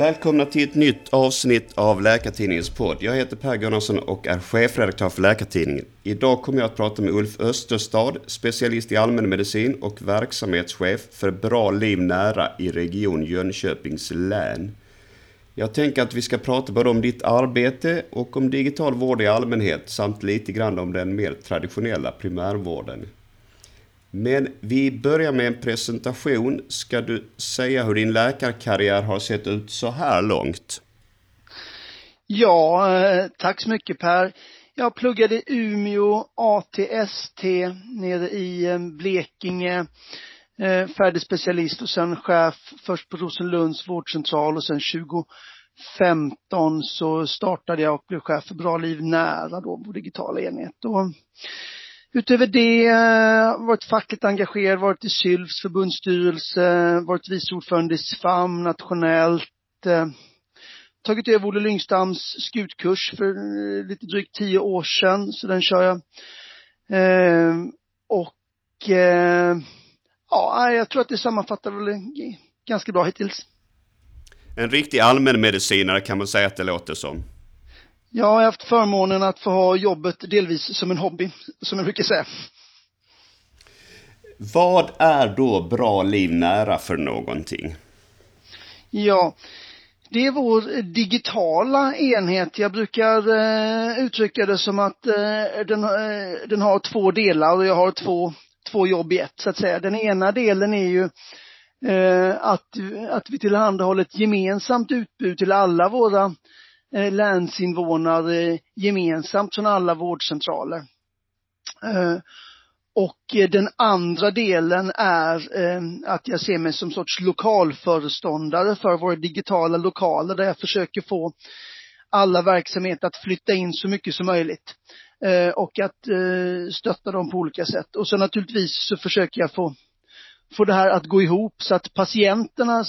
Välkomna till ett nytt avsnitt av Läkartidningens podd. Jag heter Per Gunnarsson och är chefredaktör för Läkartidningen. Idag kommer jag att prata med Ulf Österstad, specialist i allmänmedicin och verksamhetschef för Bra Liv Nära i Region Jönköpings län. Jag tänker att vi ska prata både om ditt arbete och om digital vård i allmänhet samt lite grann om den mer traditionella primärvården. Men vi börjar med en presentation. Ska du säga hur din läkarkarriär har sett ut så här långt? Ja, eh, tack så mycket Per. Jag pluggade i Umeå ATST nere i eh, Blekinge. Eh, färdig specialist och sen chef först på Rosenlunds vårdcentral och sen 2015 så startade jag och blev chef för Bra Liv Nära då, vår digitala enhet. Och Utöver det, eh, varit fackligt engagerad, varit i SYLFs förbundsstyrelse, varit vice ordförande i SFAM nationellt, eh, tagit över Olle Lyngstams skutkurs för eh, lite drygt tio år sedan, så den kör jag. och ja, jag tror att det sammanfattar väl ganska bra hittills. En riktig allmänmedicinare kan man säga att det låter som. Jag har haft förmånen att få ha jobbet delvis som en hobby, som jag brukar säga. Vad är då Bra Liv Nära för någonting? Ja, det är vår digitala enhet. Jag brukar eh, uttrycka det som att eh, den, eh, den har två delar och jag har två, två jobb i ett så att säga. Den ena delen är ju eh, att, att vi tillhandahåller ett gemensamt utbud till alla våra Eh, länsinvånare gemensamt från alla vårdcentraler. Eh, och eh, den andra delen är eh, att jag ser mig som sorts lokalföreståndare för våra digitala lokaler där jag försöker få alla verksamheter att flytta in så mycket som möjligt. Eh, och att eh, stötta dem på olika sätt. Och så naturligtvis så försöker jag få, få det här att gå ihop så att patienterna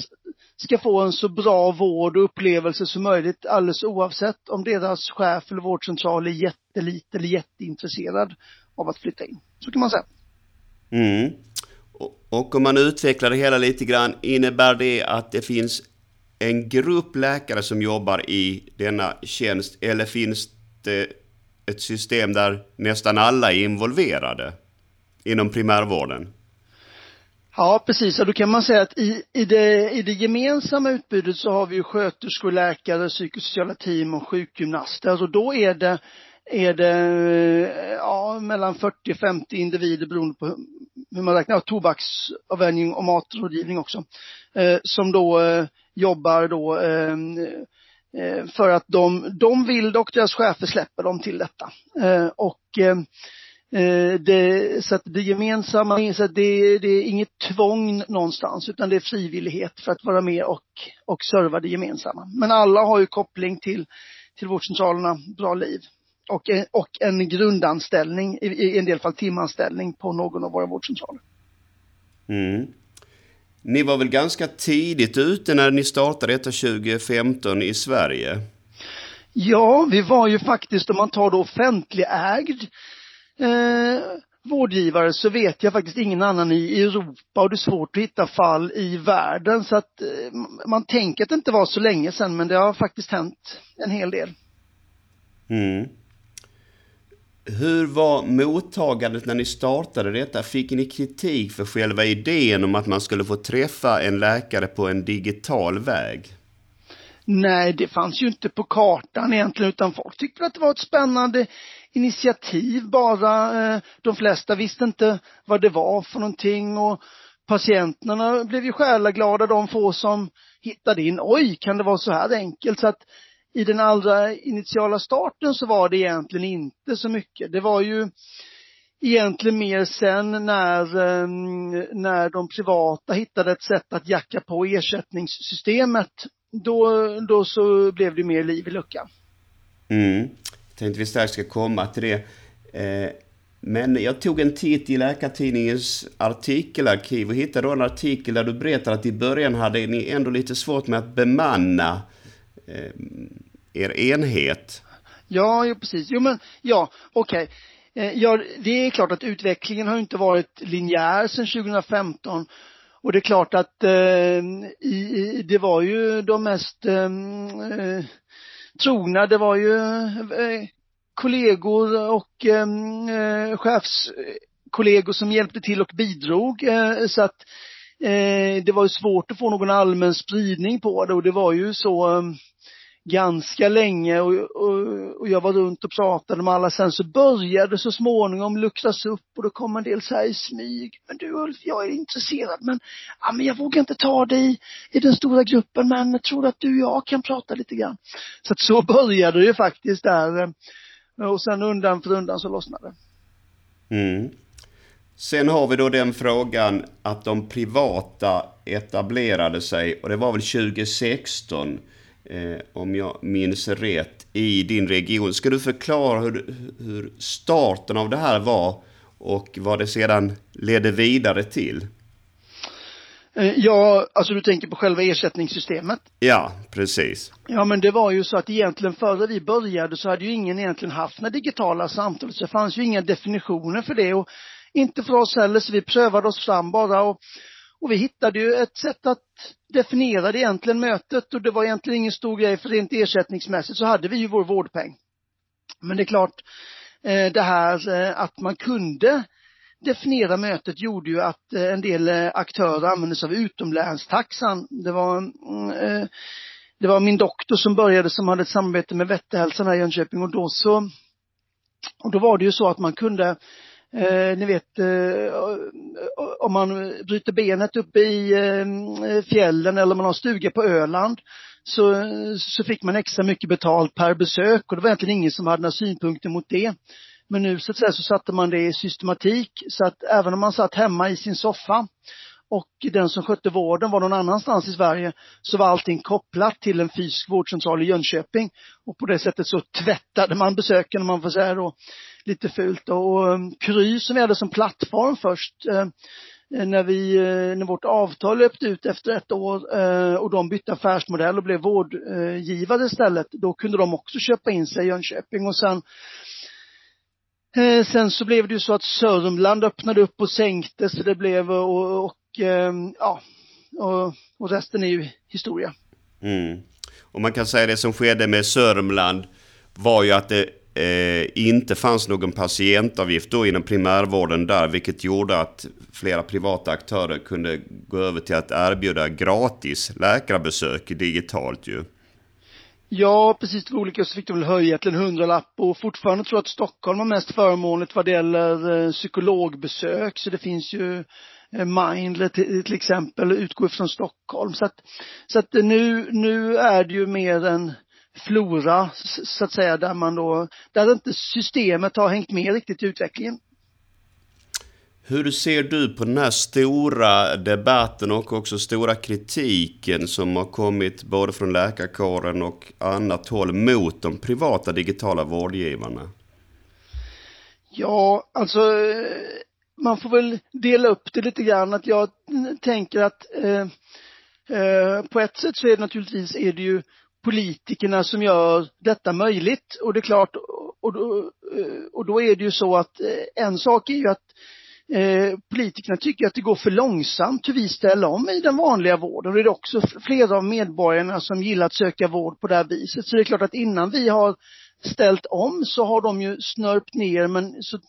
ska få en så bra vård och upplevelse som möjligt alldeles oavsett om deras chef eller vårdcentral är jättelite eller jätteintresserad av att flytta in. Så kan man säga. Mm. Och om man utvecklar det hela lite grann, innebär det att det finns en grupp läkare som jobbar i denna tjänst eller finns det ett system där nästan alla är involverade inom primärvården? Ja, precis. Och då kan man säga att i, i, det, i det gemensamma utbudet så har vi ju sköterskor, läkare, psykosociala team och sjukgymnaster. Och då är det, är det eh, ja, mellan 40 och 50 individer beroende på hur man räknar, tobaksavvänjning och matrådgivning också. Eh, som då eh, jobbar då eh, eh för att de, de vill och deras chefer släpper dem till detta. Eh, och Eh, det, så att det gemensamma, så det, det är inget tvång någonstans utan det är frivillighet för att vara med och, och serva det gemensamma. Men alla har ju koppling till, till vårdcentralerna Bra Liv. Och, och en grundanställning, i, i en del fall timanställning på någon av våra vårdcentraler. Mm. Ni var väl ganska tidigt ute när ni startade detta 2015 i Sverige? Ja, vi var ju faktiskt, om man tar då offentligägd, eh, vårdgivare så vet jag faktiskt ingen annan i Europa och det är svårt att hitta fall i världen så att eh, man tänker att det inte var så länge sedan men det har faktiskt hänt en hel del. Mm. Hur var mottagandet när ni startade detta? Fick ni kritik för själva idén om att man skulle få träffa en läkare på en digital väg? Nej, det fanns ju inte på kartan egentligen utan folk tyckte att det var ett spännande initiativ bara. Eh, de flesta visste inte vad det var för någonting och patienterna blev ju själaglada de få som hittade in. Oj, kan det vara så här enkelt? Så att i den allra initiala starten så var det egentligen inte så mycket. Det var ju egentligen mer sen när, ehm, när de privata hittade ett sätt att jacka på ersättningssystemet. Då, då så blev det mer liv i luckan. Mm tänkte vi strax ska komma till det. Eh, men jag tog en titt i Läkartidningens artikelarkiv och hittade då en artikel där du berättar att i början hade ni ändå lite svårt med att bemanna eh, er enhet. Ja, jo, precis. Jo, men ja, okej. Okay. Ja, det är klart att utvecklingen har inte varit linjär sedan 2015. och det är klart att eh, i, det var ju de mest eh, trogna, det var ju eh, kollegor och ehm, eh, chefskollegor som hjälpte till och bidrog eh, så att eh, det var ju svårt att få någon allmän spridning på det och det var ju så ehm, ganska länge och, och, och, jag var runt och pratade med alla. Sen så började så småningom luckras upp och då kom en del så här i smyg. Men du Ulf, jag är intresserad men, ja men jag vågar inte ta dig i den stora gruppen men jag tror att du och jag kan prata lite grann. Så att så började det ju faktiskt där. Och sen undan för undan så lossnade det. Mm. Sen har vi då den frågan att de privata etablerade sig och det var väl 2016 eh, om jag minns rätt, i din region. Ska du förklara hur, hur starten av det här var och vad det sedan ledde vidare till? Eh, ja, alltså du tänker på själva ersättningssystemet? Ja, precis. Ja, men det var ju så att egentligen före vi började så hade ju ingen egentligen haft några digitala samtal, så det fanns ju inga definitioner för det och inte för oss heller, så vi prövade oss fram bara och och vi hittade ju ett sätt att definiera det egentligen mötet och det var egentligen ingen stor grej för rent ersättningsmässigt så hade vi ju vår vårdpeng. Men det är klart, eh, det här eh, att man kunde definiera mötet gjorde ju att eh, en del aktörer använde sig av utomlänstaxan. Det var, mm, det var min doktor som började som hade ett samarbete med Vätterhälsan här i Jönköping och då så, och då var det ju så att man kunde Eh, ni vet, eh, eh, om man bryter benet uppe i eh, fjällen eller man har stuga på Öland så, så fick man extra mycket betalt per besök och det var egentligen ingen som hade några synpunkter mot det. Men nu så att säga så satte man det i systematik så att även om man satt hemma i sin soffa och den som skötte vården var någon annanstans i Sverige så var allting kopplat till en fysisk vårdcentral i Jönköping. Och på det sättet så tvättade man besöken om man får säga då lite fult. Och um, Kry som vi hade som plattform först eh, eh, när vi, eh, när vårt avtal löpte ut efter ett år och de bytte affärsmodell och blev vårdgivare istället, då kunde de också köpa in sig i Jönköping och sen Sen så blev det ju så att Sörmland öppnade upp och sänkte så det blev och, och ja, och, och resten är ju historia. Mm. Och man kan säga det som skedde med Sörmland var ju att det eh, inte fanns någon patientavgift då inom primärvården där, vilket gjorde att flera privata aktörer kunde gå över till att erbjuda gratis läkarbesök digitalt ju. Ja, precis. Det var olika så fick de väl höja till en hundralapp och fortfarande tror jag att Stockholm har mest förmånligt vad det gäller eh, psykologbesök. Så det finns ju Mindler till, till exempel utgår från Stockholm. Så att, så att nu, nu är det ju mer en flora så att säga där man då, där inte systemet har hängt med riktigt i utvecklingen. Hur ser du på den här stora debatten och också stora kritiken som har kommit både från läkarkåren och annat håll mot de privata digitala vårdgivarna? Ja, alltså man får väl dela upp det lite grann att jag tänker att eh, eh, på ett sätt så är det naturligtvis är det ju politikerna som gör detta möjligt och det är klart och då, eh, och då är det ju så att eh, en sak är ju att eh, politikerna tycker att det går för långsamt hur vi ställer om i den vanliga vården. Och det är också flera av medborgarna som gillar att söka vård på det här viset. Så det är klart att innan vi har ställt om så har de ju snörpt ner men så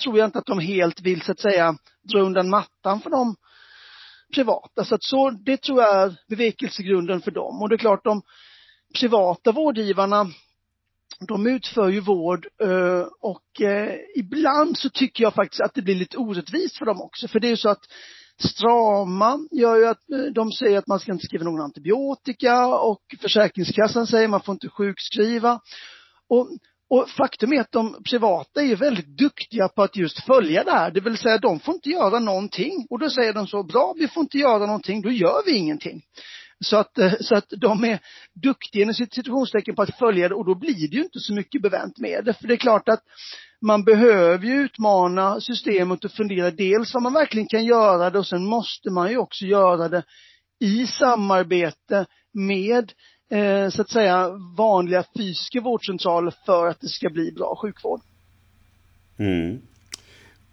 tror jag inte att de helt vill så att säga dra undan mattan för de privata. Så att så, det tror jag är bevekelsegrunden för dem. Och det är klart de privata vårdgivarna de utför ju vård eh, och eh, ibland så tycker jag faktiskt att det blir lite orättvist för dem också. För det är ju så att strama gör ju att eh, de säger att man ska inte skriva någon antibiotika och Försäkringskassan säger att man får inte sjukskriva. Och, och faktum är att de privata är väldigt duktiga på att just följa det här. Det vill säga de får inte göra någonting. Och då säger de så, bra vi får inte göra någonting, då gör vi ingenting. Så att, eh, så att de är duktiga i situationstecken på att följa det och då blir det ju inte så mycket bevänt med det. För det är klart att man behöver ju utmana systemet och fundera dels vad man verkligen kan göra det och sen måste man ju också göra det i samarbete med eh, så att säga vanliga fysiska vårdcentraler för att det ska bli bra sjukvård. Mm.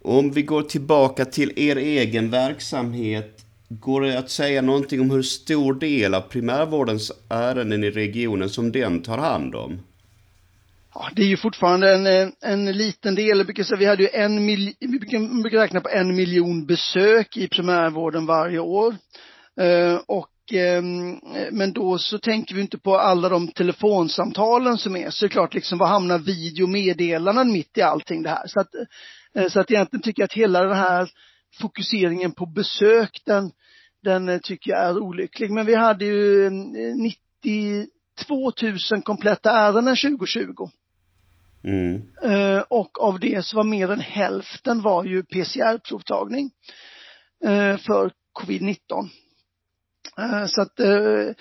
Om vi går tillbaka till er egen verksamhet Går det att säga någonting om hur stor del av primärvårdens ärenden i regionen som den tar hand om? Ja, det är ju fortfarande en, en liten del. Vi hade ju en mil, vi brukar, räkna på en miljon besök i primärvården varje år. Eh, och men då så tänker vi inte på alla de telefonsamtalen som är. Så det är klart, liksom, var hamnar videomeddelanden mitt i allting det här? Så att, eh, så att egentligen tycker jag att hela den här fokuseringen på besök, den, den eh, tycker jag är olycklig. Men vi hade ju 92 000 kompletta ärenden 2020. Mm. Eh, och av det så var mer än hälften var ju PCR-provtagning eh, för covid-19. Eh, så att eh,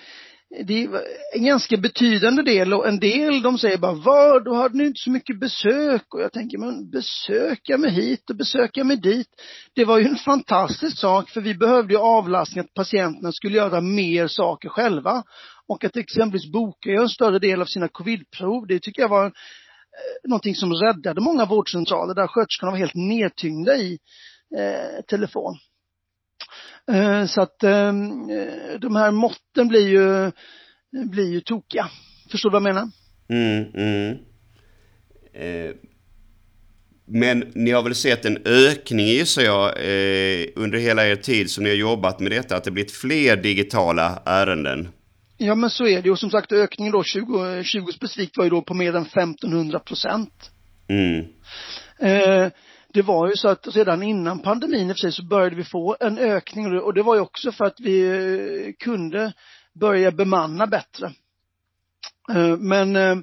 det är en ganska betydande del och en del de säger bara, vad, då hade ni inte så mycket besök och jag tänker, men besöka mig hit och besöka mig dit. Det var ju en fantastisk sak för vi behövde ju avlastning att patienterna skulle göra mer saker själva och att exempelvis boka en större del av sina covidprov, det tycker jag var eh, någonting som räddade många vårdcentraler där sköterskorna var helt nedtyngda i eh, telefon. Eh, så att ehm, eh, de här måtten blir ju, blir ju tokiga. Förstår du vad jag menar? Mm, mm. Eh, men ni har väl sett en ökning gissar jag under hela er tid som ni har jobbat med detta, att det blivit fler digitala ärenden? Ja men så är det och som sagt ökningen då 20, 20 specifikt var ju då på mer än 1500 procent. Mm. Eh, det var ju så att redan innan pandemin i och för sig så började vi få en ökning och det var ju också för att vi eh, kunde börja bemanna bättre. Eh, men, eh,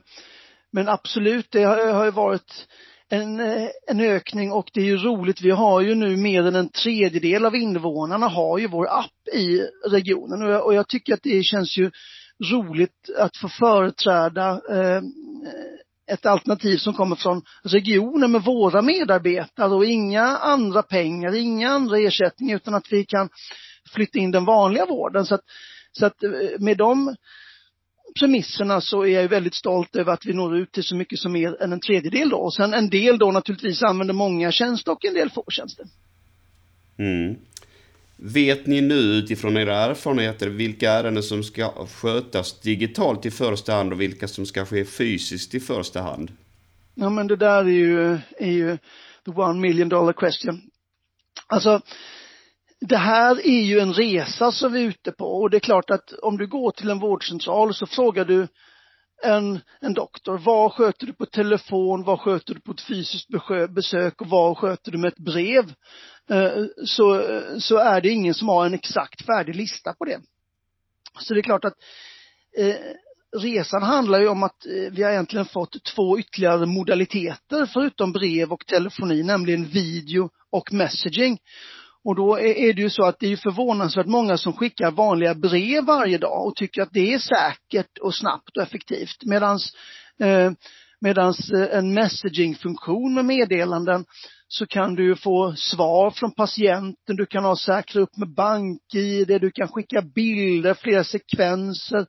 men absolut, det har ju varit en, en ökning och det är ju roligt. Vi har ju nu mer än en tredjedel av invånarna har ju vår app i regionen och jag, och jag tycker att det känns ju roligt att få företräda eh, ett alternativ som kommer från regionen med våra medarbetare och inga andra pengar, inga andra ersättningar utan att vi kan flytta in den vanliga vården. Så att, så att eh, med de premisserna så är jag väldigt stolt över att vi når ut till så mycket som mer än en tredjedel då. Och sen en del då naturligtvis använder många tjänster och en del få tjänster. Mm. Vet ni nu utifrån era erfarenheter vilka ärenden som ska skötas digitalt i första hand och vilka som ska ske fysiskt i första hand? Ja men det där är ju, är ju the one million dollar question. Alltså, det här är ju en resa som vi är ute på och det är klart att om du går till en vårdcentral så frågar du en, en doktor, vad sköter du på telefon, vad sköter du på ett fysiskt besök och vad sköter du med ett brev? Eh, så, så är det ingen som har en exakt färdig lista på det. Så det är klart att eh, resan handlar ju om att eh, vi har egentligen fått två ytterligare modaliteter förutom brev och telefoni, nämligen video och messaging. Och då är det ju så att det är förvånansvärt många som skickar vanliga brev varje dag och tycker att det är säkert och snabbt och effektivt. Medans, eh, medans eh, en messagingfunktion med meddelanden så kan du få svar från patienten, du kan ha säkra upp med bank-id, du kan skicka bilder, flera sekvenser.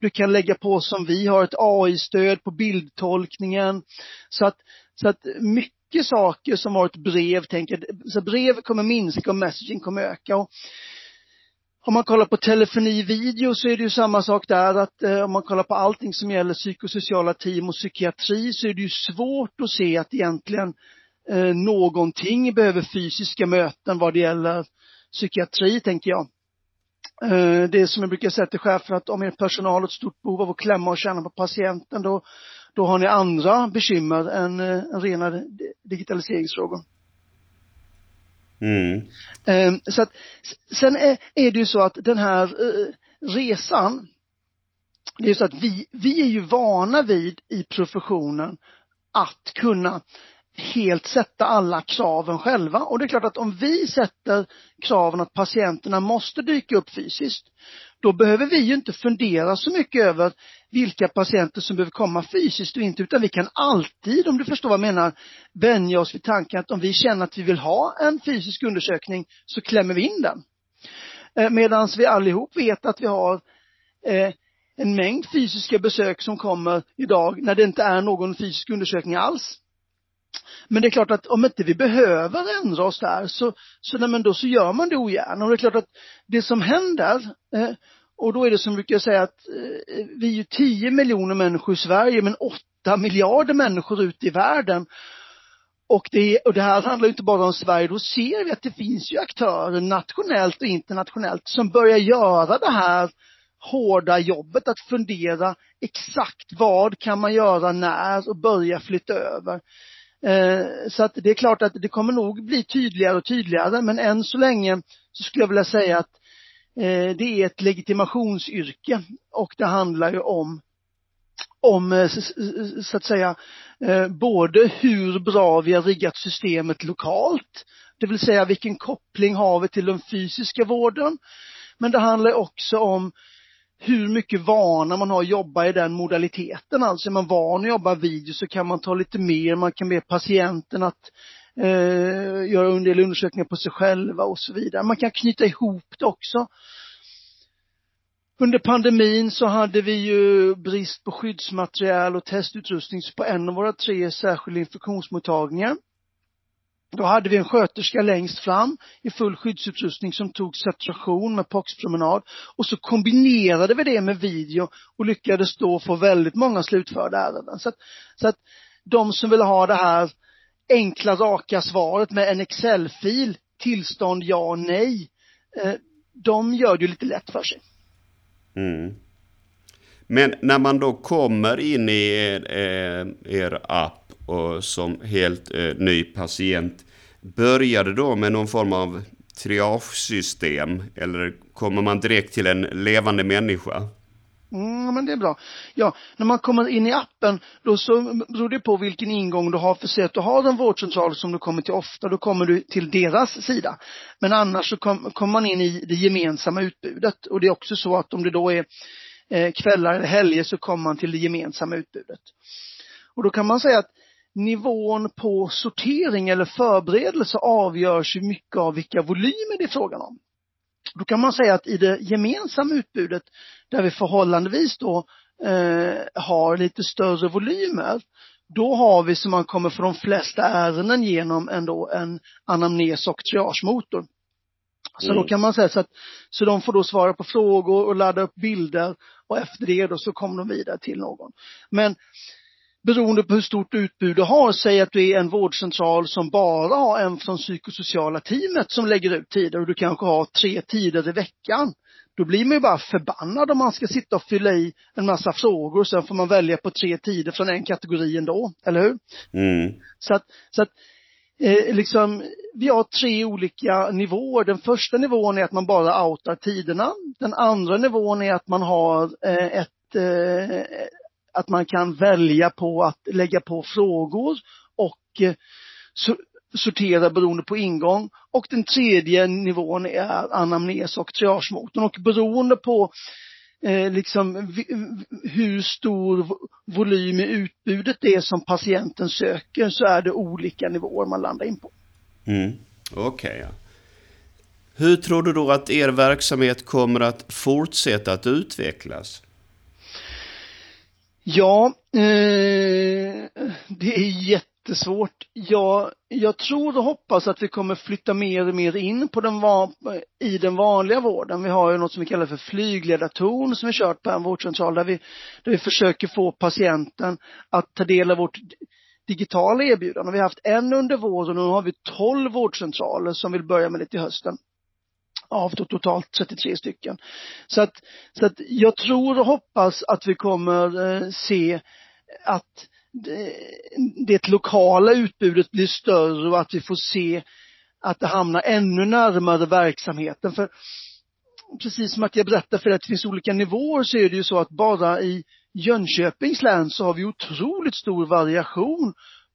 Du kan lägga på som vi har ett AI-stöd på bildtolkningen. Så att, så att mycket saker som var ett brev, tänker så brev kommer minska och messaging kommer öka. Och om man kollar på telefoni video så är det ju samma sak där att eh, om man kollar på allting som gäller psykosociala team och psykiatri så är det ju svårt att se att egentligen eh, någonting behöver fysiska möten vad det gäller psykiatri, tänker jag. Eh, det är som jag brukar säga till chefer att om er personal har ett stort behov av att klämma och känna på patienten då, då har ni andra bekymmer än, eh, än rena digitaliseringsfrågor. Mm. Eh, så att, sen är, är det ju så att den här eh, resan, det är så att vi, vi är ju vana vid i professionen att kunna helt sätta alla kraven själva. Och det är klart att om vi sätter kraven att patienterna måste dyka upp fysiskt, då behöver vi ju inte fundera så mycket över vilka patienter som behöver komma fysiskt och inte, utan vi kan alltid, om du förstår vad jag menar, vänja oss vid tanken att om vi känner att vi vill ha en fysisk undersökning så klämmer vi in den. Eh, Medan vi allihop vet att vi har eh, en mängd fysiska besök som kommer idag när det inte är någon fysisk undersökning alls. Men det är klart att om inte vi behöver ändra oss där så, så, nej, men då så gör man det ogärna. Och det är klart att det som händer, eh, och då är det som brukar säga att eh, vi är ju 10 miljoner människor i Sverige men 8 miljarder människor ute i världen. Och det, och det här handlar ju inte bara om Sverige, då ser vi att det finns ju aktörer nationellt och internationellt som börjar göra det här hårda jobbet att fundera exakt vad kan man göra när och börja flytta över. Eh, så att det är klart att det kommer nog bli tydligare och tydligare men än så länge så skulle jag vilja säga att eh, Eh, det är ett legitimationsyrke och det handlar ju om om eh, så att säga eh, både hur bra vi har riggat systemet lokalt, det vill säga vilken koppling har vi till den fysiska vården. Men det handlar också om hur mycket vana man har att jobba i den modaliteten. Alltså är man van att jobba video så kan man ta lite mer, man kan be patienten att eh, göra en del undersökningar på sig själva och så vidare. Man kan knyta ihop det också. Under pandemin så hade vi ju brist på skyddsmaterial och testutrustning på en av våra tre särskilda infektionsmottagningar. Då hade vi en sköterska längst fram i full skyddsutrustning som tog saturation med poxpromenad och så kombinerade vi det med video och lyckades då få väldigt många slutförda ärenden. Så att, så att de som vill ha det här enkla raka svaret med en Excel-fil, tillstånd ja, nej, eh, de gör det ju lite lätt för sig. Mm. Men när man då kommer in i er, er app och som helt eh, ny patient. börjar det då med någon form av triagesystem eller kommer man direkt till en levande människa? Mm, men det är bra. Ja, när man kommer in i appen, då så beror det på vilken ingång du har för sig att du har en vårdcentral som du kommer till ofta, då kommer du till deras sida. Men annars så kommer kom man in i det gemensamma utbudet och det är också så att om det då är eh, kvällar eller helger så kommer man till det gemensamma utbudet. Och då kan man säga att nivån på sortering eller förberedelse avgörs ju mycket av vilka volymer det är frågan om. Då kan man säga att i det gemensamma utbudet, där vi förhållandevis då eh, har lite större volymer, då har vi som man kommer för de flesta ärenden genom ändå en anamnes och triagemotor. Så mm. då kan man säga så att, så de får då svara på frågor och ladda upp bilder och efter det då så kommer de vidare till någon. Men beroende på hur stort utbud du har, säg att du är en vårdcentral som bara har en från psykosociala teamet som lägger ut tider och du kanske har tre tider i veckan. Då blir man ju bara förbannad om man ska sitta och fylla i en massa frågor och sen får man välja på tre tider från en kategori ändå, eller hur? Mm. Så att, så att eh, liksom, vi har tre olika nivåer. Den första nivån är att man bara outar tiderna. Den andra nivån är att man har eh, ett eh, att man kan välja på att lägga på frågor och eh, sortera beroende på ingång. Och den tredje nivån är anamnes och triagemotorn och beroende på eh, liksom hur stor volym i utbudet det är som patienten söker så är det olika nivåer man landar in på. Mm. Okej. Okay, ja. Hur tror du då att er verksamhet kommer att fortsätta att utvecklas? Ja, eh, det är jättesvårt. Jag, jag tror och hoppas att vi kommer flytta mer och mer in på den va, i den vanliga vården. Vi har ju något som vi kallar för flygledartorn som vi kört på en vårdcentral där vi, där vi försöker få patienten att ta del av vårt digitala erbjudande. Vi har haft en under våren och nu har vi tolv vårdcentraler som vill börja med det till hösten av totalt 33 stycken. Så att, så att jag tror och hoppas att vi kommer eh, se att det, det lokala utbudet blir större och att vi får se att det hamnar ännu närmare verksamheten. För precis som att jag berättade för att det finns olika nivåer så är det ju så att bara i Jönköpings län så har vi otroligt stor variation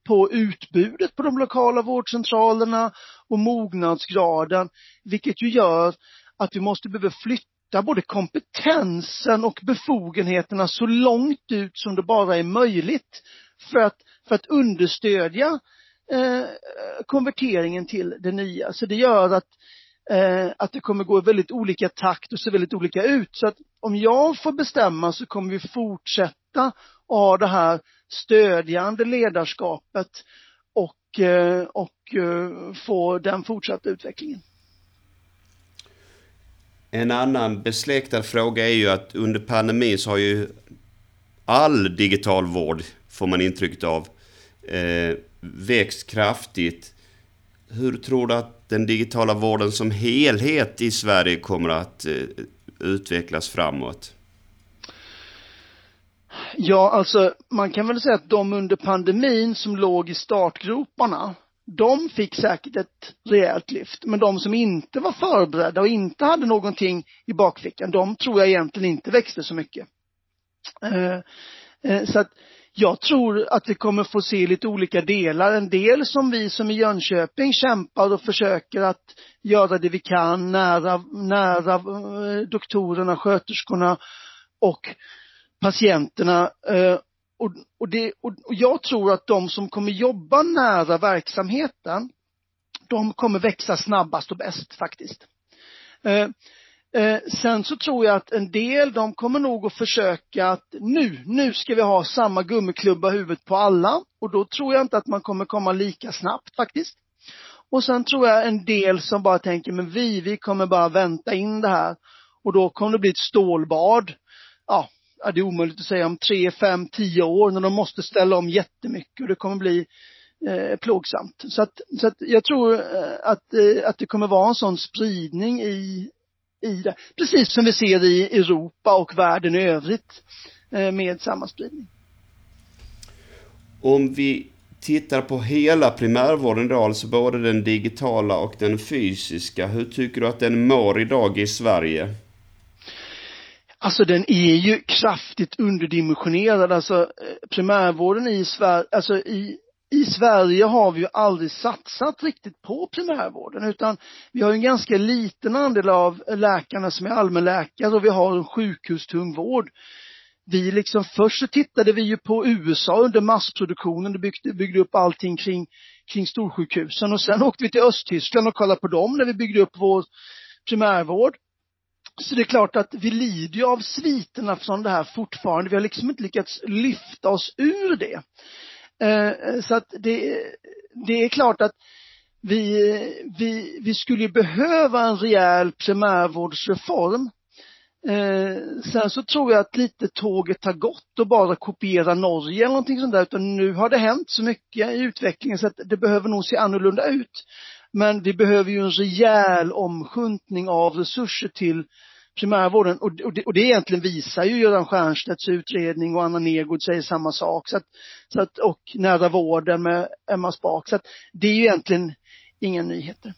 på utbudet på de lokala vårdcentralerna och mognadsgraden, vilket ju gör att vi måste behöva flytta både kompetensen och befogenheterna så långt ut som det bara är möjligt för att, för att understödja eh, konverteringen till det nya. Så det gör att, eh, att det kommer gå i väldigt olika takt och se väldigt olika ut. Så att om jag får bestämma så kommer vi fortsätta ha det här stödjande ledarskapet och eh, och, eh, få den fortsatta utvecklingen. En annan besläktad fråga är ju att under pandemin så har ju all digital vård, får man intrycket av, eh, växt kraftigt. Hur tror du att den digitala vården som helhet i Sverige kommer att eh, utvecklas framåt? Ja, alltså man kan väl säga att de under pandemin som låg i startgroparna, de fick säkert ett rejält lyft. Men de som inte var förberedda och inte hade någonting i bakfickan, de tror jag egentligen inte växte så mycket. Eh, eh, så att jag tror att vi kommer få se lite olika delar. En del som vi som i Jönköping kämpar och försöker att göra det vi kan nära, nära eh, doktorerna, sköterskorna och patienterna. Eh, och, och, det, och, och jag tror att de som kommer jobba nära verksamheten, de kommer växa snabbast och bäst faktiskt. Eh, eh sen så tror jag att en del, de kommer nog att försöka att nu, nu ska vi ha samma gummiklubba huvudet på alla. Och då tror jag inte att man kommer komma lika snabbt faktiskt. Och sen tror jag en del som bara tänker, men vi, vi kommer bara vänta in det här. Och då kommer det bli ett stålbad. Ja, ja det är omöjligt att säga om tre, fem, tio år när de måste ställa om jättemycket och det kommer bli eh, plågsamt. Så att, så att jag tror eh, att, eh, att det kommer vara en sån spridning i, i det. Precis som vi ser i Europa och världen i övrigt eh, med sammanspridning. Om vi tittar på hela primärvården då, alltså både den digitala och den fysiska. Hur tycker du att den mår idag i Sverige? Alltså den är ju kraftigt underdimensionerad. Alltså eh, primärvården i Sverige, alltså i i Sverige har vi ju aldrig satsat riktigt på primärvården utan vi har en ganska liten andel av läkarna som är allmänläkare och vi har en sjukhustung vård. Vi liksom, först så tittade vi ju på USA under massproduktionen, och byggde, byggde upp allting kring, kring storsjukhusen och sen åkte vi till Östtyskland och kollade på dem när vi byggde upp vår primärvård. Så det är klart att vi lider ju av sviterna från det här fortfarande. Vi har liksom inte lyckats lyfta oss ur det. Eh, så att det, det är klart att vi, vi, vi skulle behöva en rejäl primärvårdsreform. Eh, sen så tror jag att lite tåget har gått och bara kopiera Norge eller någonting sånt där, utan nu har det hänt så mycket i utvecklingen så att det behöver nog se annorlunda ut. Men vi behöver ju en rejäl omskyntning av resurser till primärvården och, och, det, och det egentligen visar ju Göran Stiernstedts utredning och Anna Nergård säger samma sak. Så att, så att, och nära vården med Emma Spak. Så att det är ju egentligen inga nyheter.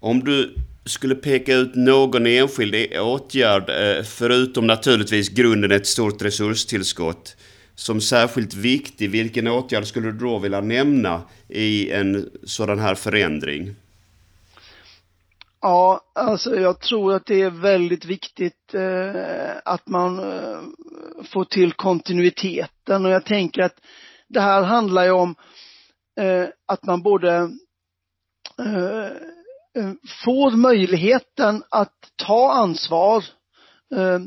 Om du skulle peka ut någon enskild åtgärd, eh, förutom naturligtvis grunden ett stort resurstillskott, som särskilt viktig, vilken åtgärd skulle du då vilja nämna i en sådan här förändring? Ja, alltså jag tror att det är väldigt viktigt eh, att man eh, får till kontinuiteten och jag tänker att det här handlar ju om eh, att man både eh, eh får möjligheten att ta ansvar eh,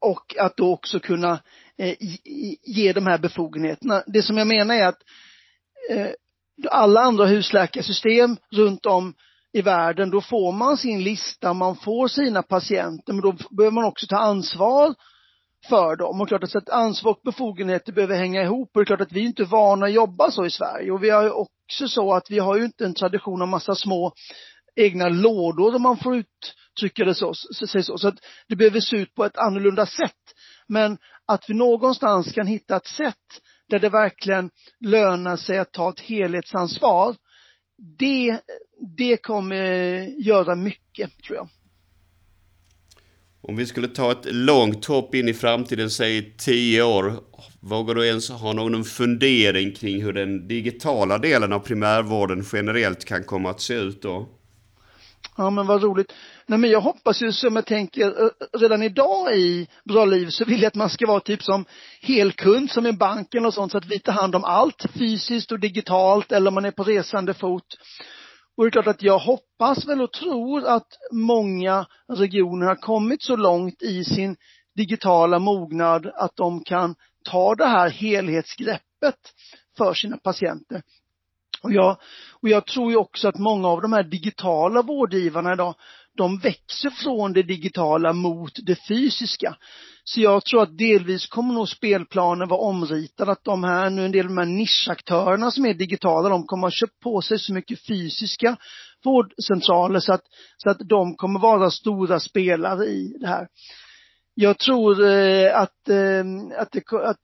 och att då också kunna eh, ge de här befogenheterna. Det som jag menar är att eh, alla andra husläkarsystem runt om i världen, då får man sin lista, man får sina patienter, men då behöver man också ta ansvar för dem. Och klart att ansvar och befogenheter behöver hänga ihop. Och det är klart att vi är inte vana att jobba så i Sverige. Och vi har ju också så att vi har ju inte en tradition av massa små egna lådor om man får uttrycka det så. Så, så, så att det behöver se ut på ett annorlunda sätt. Men att vi någonstans kan hitta ett sätt där det verkligen lönar sig att ta ett helhetsansvar det, det kommer göra mycket, tror jag. Om vi skulle ta ett långt hopp in i framtiden, säg tio år, vågar du ens ha någon fundering kring hur den digitala delen av primärvården generellt kan komma att se ut då? Ja men vad roligt. Nej men jag hoppas ju som jag tänker eh, redan idag i Bra Liv så vill jag att man ska vara typ som helkund som i banken och sånt så att vi tar hand om allt fysiskt och digitalt eller om man är på resande fot. Och det är klart att jag hoppas väl och tror att många regioner har kommit så långt i sin digitala mognad att de kan ta det här helhetsgreppet för sina patienter. Och jag, och jag tror ju också att många av de här digitala vårdgivarna idag, de växer från det digitala mot det fysiska. Så jag tror att delvis kommer nog spelplanen vara omritad, att de här, nu en del av de här nischaktörerna som är digitala, de kommer ha köpt på sig så mycket fysiska vårdcentraler så att, så att de kommer vara stora spelare i det här. Jag tror eh, att, eh, att, det, att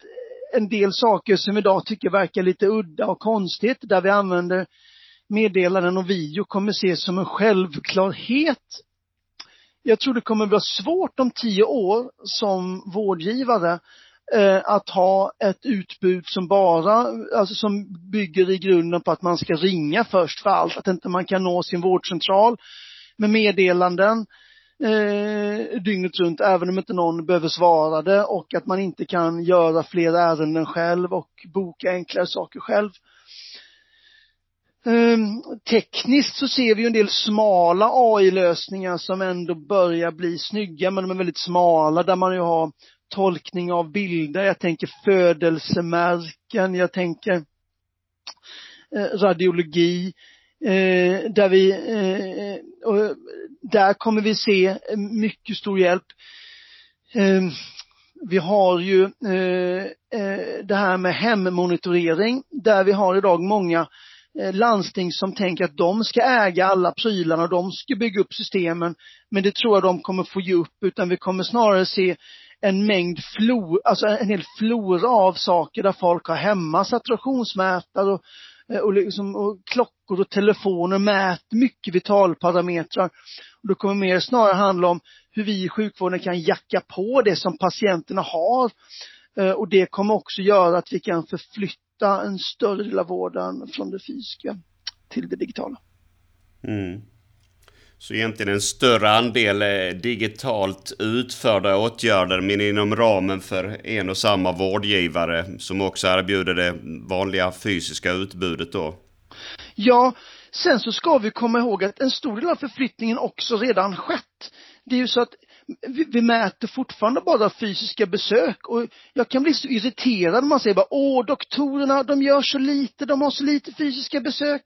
en del saker som idag tycker verkar lite udda och konstigt, där vi använder meddelanden och video kommer ses som en självklarhet. Jag tror det kommer vara svårt om tio år som vårdgivare eh, att ha ett utbud som bara, alltså som bygger i grunden på att man ska ringa först för allt, att inte man kan nå sin vårdcentral med meddelanden eh, dygnet runt, även om inte någon behöver svara det och att man inte kan göra fler ärenden själv och boka enklare saker själv. Um, tekniskt så ser vi ju en del smala AI-lösningar som ändå börjar bli snygga, men de är väldigt smala, där man ju har tolkning av bilder, jag tänker födelsemärken, jag tänker eh, radiologi, eh, där vi, eh, och eh, där kommer vi se eh, mycket stor hjälp. Eh, vi har ju eh, eh, det här med hemmonitorering, där vi har idag många Eh, Eh, landsting som tänker att de ska äga alla prylarna och de ska bygga upp systemen. Men det tror jag de kommer få ge upp, utan vi kommer snarare se en mängd flor, alltså en hel flora av saker där folk har hemma saturationsmätare och, eh, och, liksom, och klockor och telefoner mäter mycket vitalparametrar. Och det kommer mer snarare handla om hur vi i sjukvården kan jacka på det som patienterna har. Eh, och det kommer också göra att vi kan förflytta flytta en större del av vården från det fysiska till det digitala. Mm. Så egentligen en större andel digitalt utförda åtgärder men inom ramen för en och samma vårdgivare som också erbjuder det vanliga fysiska utbudet då? Ja, sen så ska vi komma ihåg att en stor del av förflyttningen också redan skett. Det är ju så att vi, vi mäter fortfarande bara fysiska besök och jag kan bli så irriterad när man säger bara åh doktorerna de gör så lite, de har så lite fysiska besök.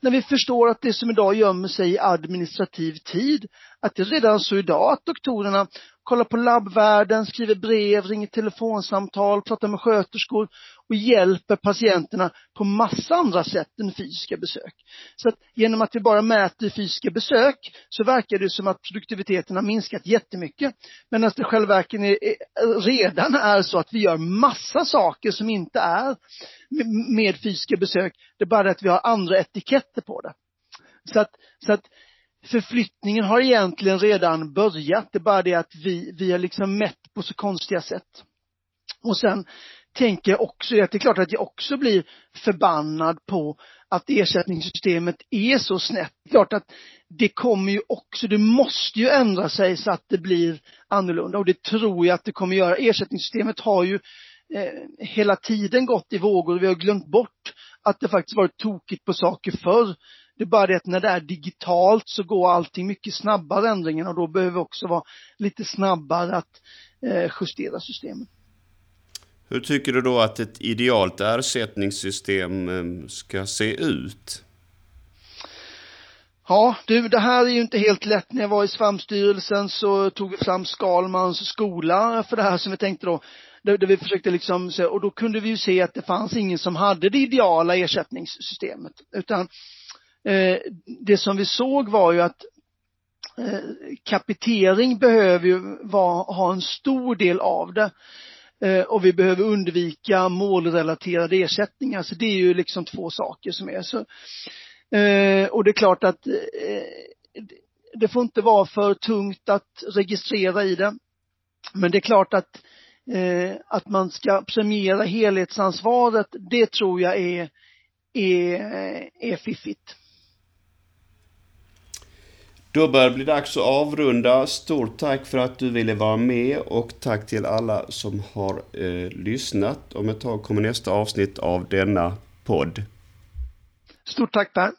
När vi förstår att det som idag gömmer sig i administrativ tid, att det är redan så idag att doktorerna kollar på labbvärlden, skriver brev, ringer telefonsamtal, pratar med sköterskor och hjälper patienterna på massa andra sätt än fysiska besök. Så att genom att vi bara mäter fysiska besök så verkar det som att produktiviteten har minskat jättemycket. Medan det själva verket redan är så att vi gör massa saker som inte är med fysiska besök. Det är bara att vi har andra etiketter på det. Så att, så att förflyttningen har egentligen redan börjat. Det är bara det att vi, vi har liksom mätt på så konstiga sätt. Och sen tänker jag också att det är klart att jag också blir förbannad på att ersättningssystemet är så snett. Det är klart att det kommer ju också, det måste ju ändra sig så att det blir annorlunda och det tror jag att det kommer göra. Ersättningssystemet har ju eh, hela tiden gått i vågor och vi har glömt bort att det faktiskt varit tokigt på saker förr. Det är bara det att när det är digitalt så går allting mycket snabbare ändringen och då behöver vi också vara lite snabbare att eh, justera systemen. Hur tycker du då att ett idealt ersättningssystem eh, ska se ut? Ja, du, det här är ju inte helt lätt. När jag var i Svampstyrelsen så tog vi fram Skalmans skola för det här som vi tänkte då där, vi försökte liksom, och då kunde vi ju se att det fanns ingen som hade det ideala ersättningssystemet. Utan Eh, det som vi såg var ju att eh, kapitering behöver ju ha en stor del av det. Eh, och vi behöver undvika målrelaterade ersättningar. Så det är ju liksom två saker som är så. Och det är klart att det får inte vara för tungt att registrera i det. Men det är klart att att man ska premiera helhetsansvaret, det tror jag är, är, är fiffigt. Då börjar det bli dags att avrunda. Stort tack för att du ville vara med och tack till alla som har eh, lyssnat. Om ett tag kommer nästa avsnitt av denna podd. Stort tack Per.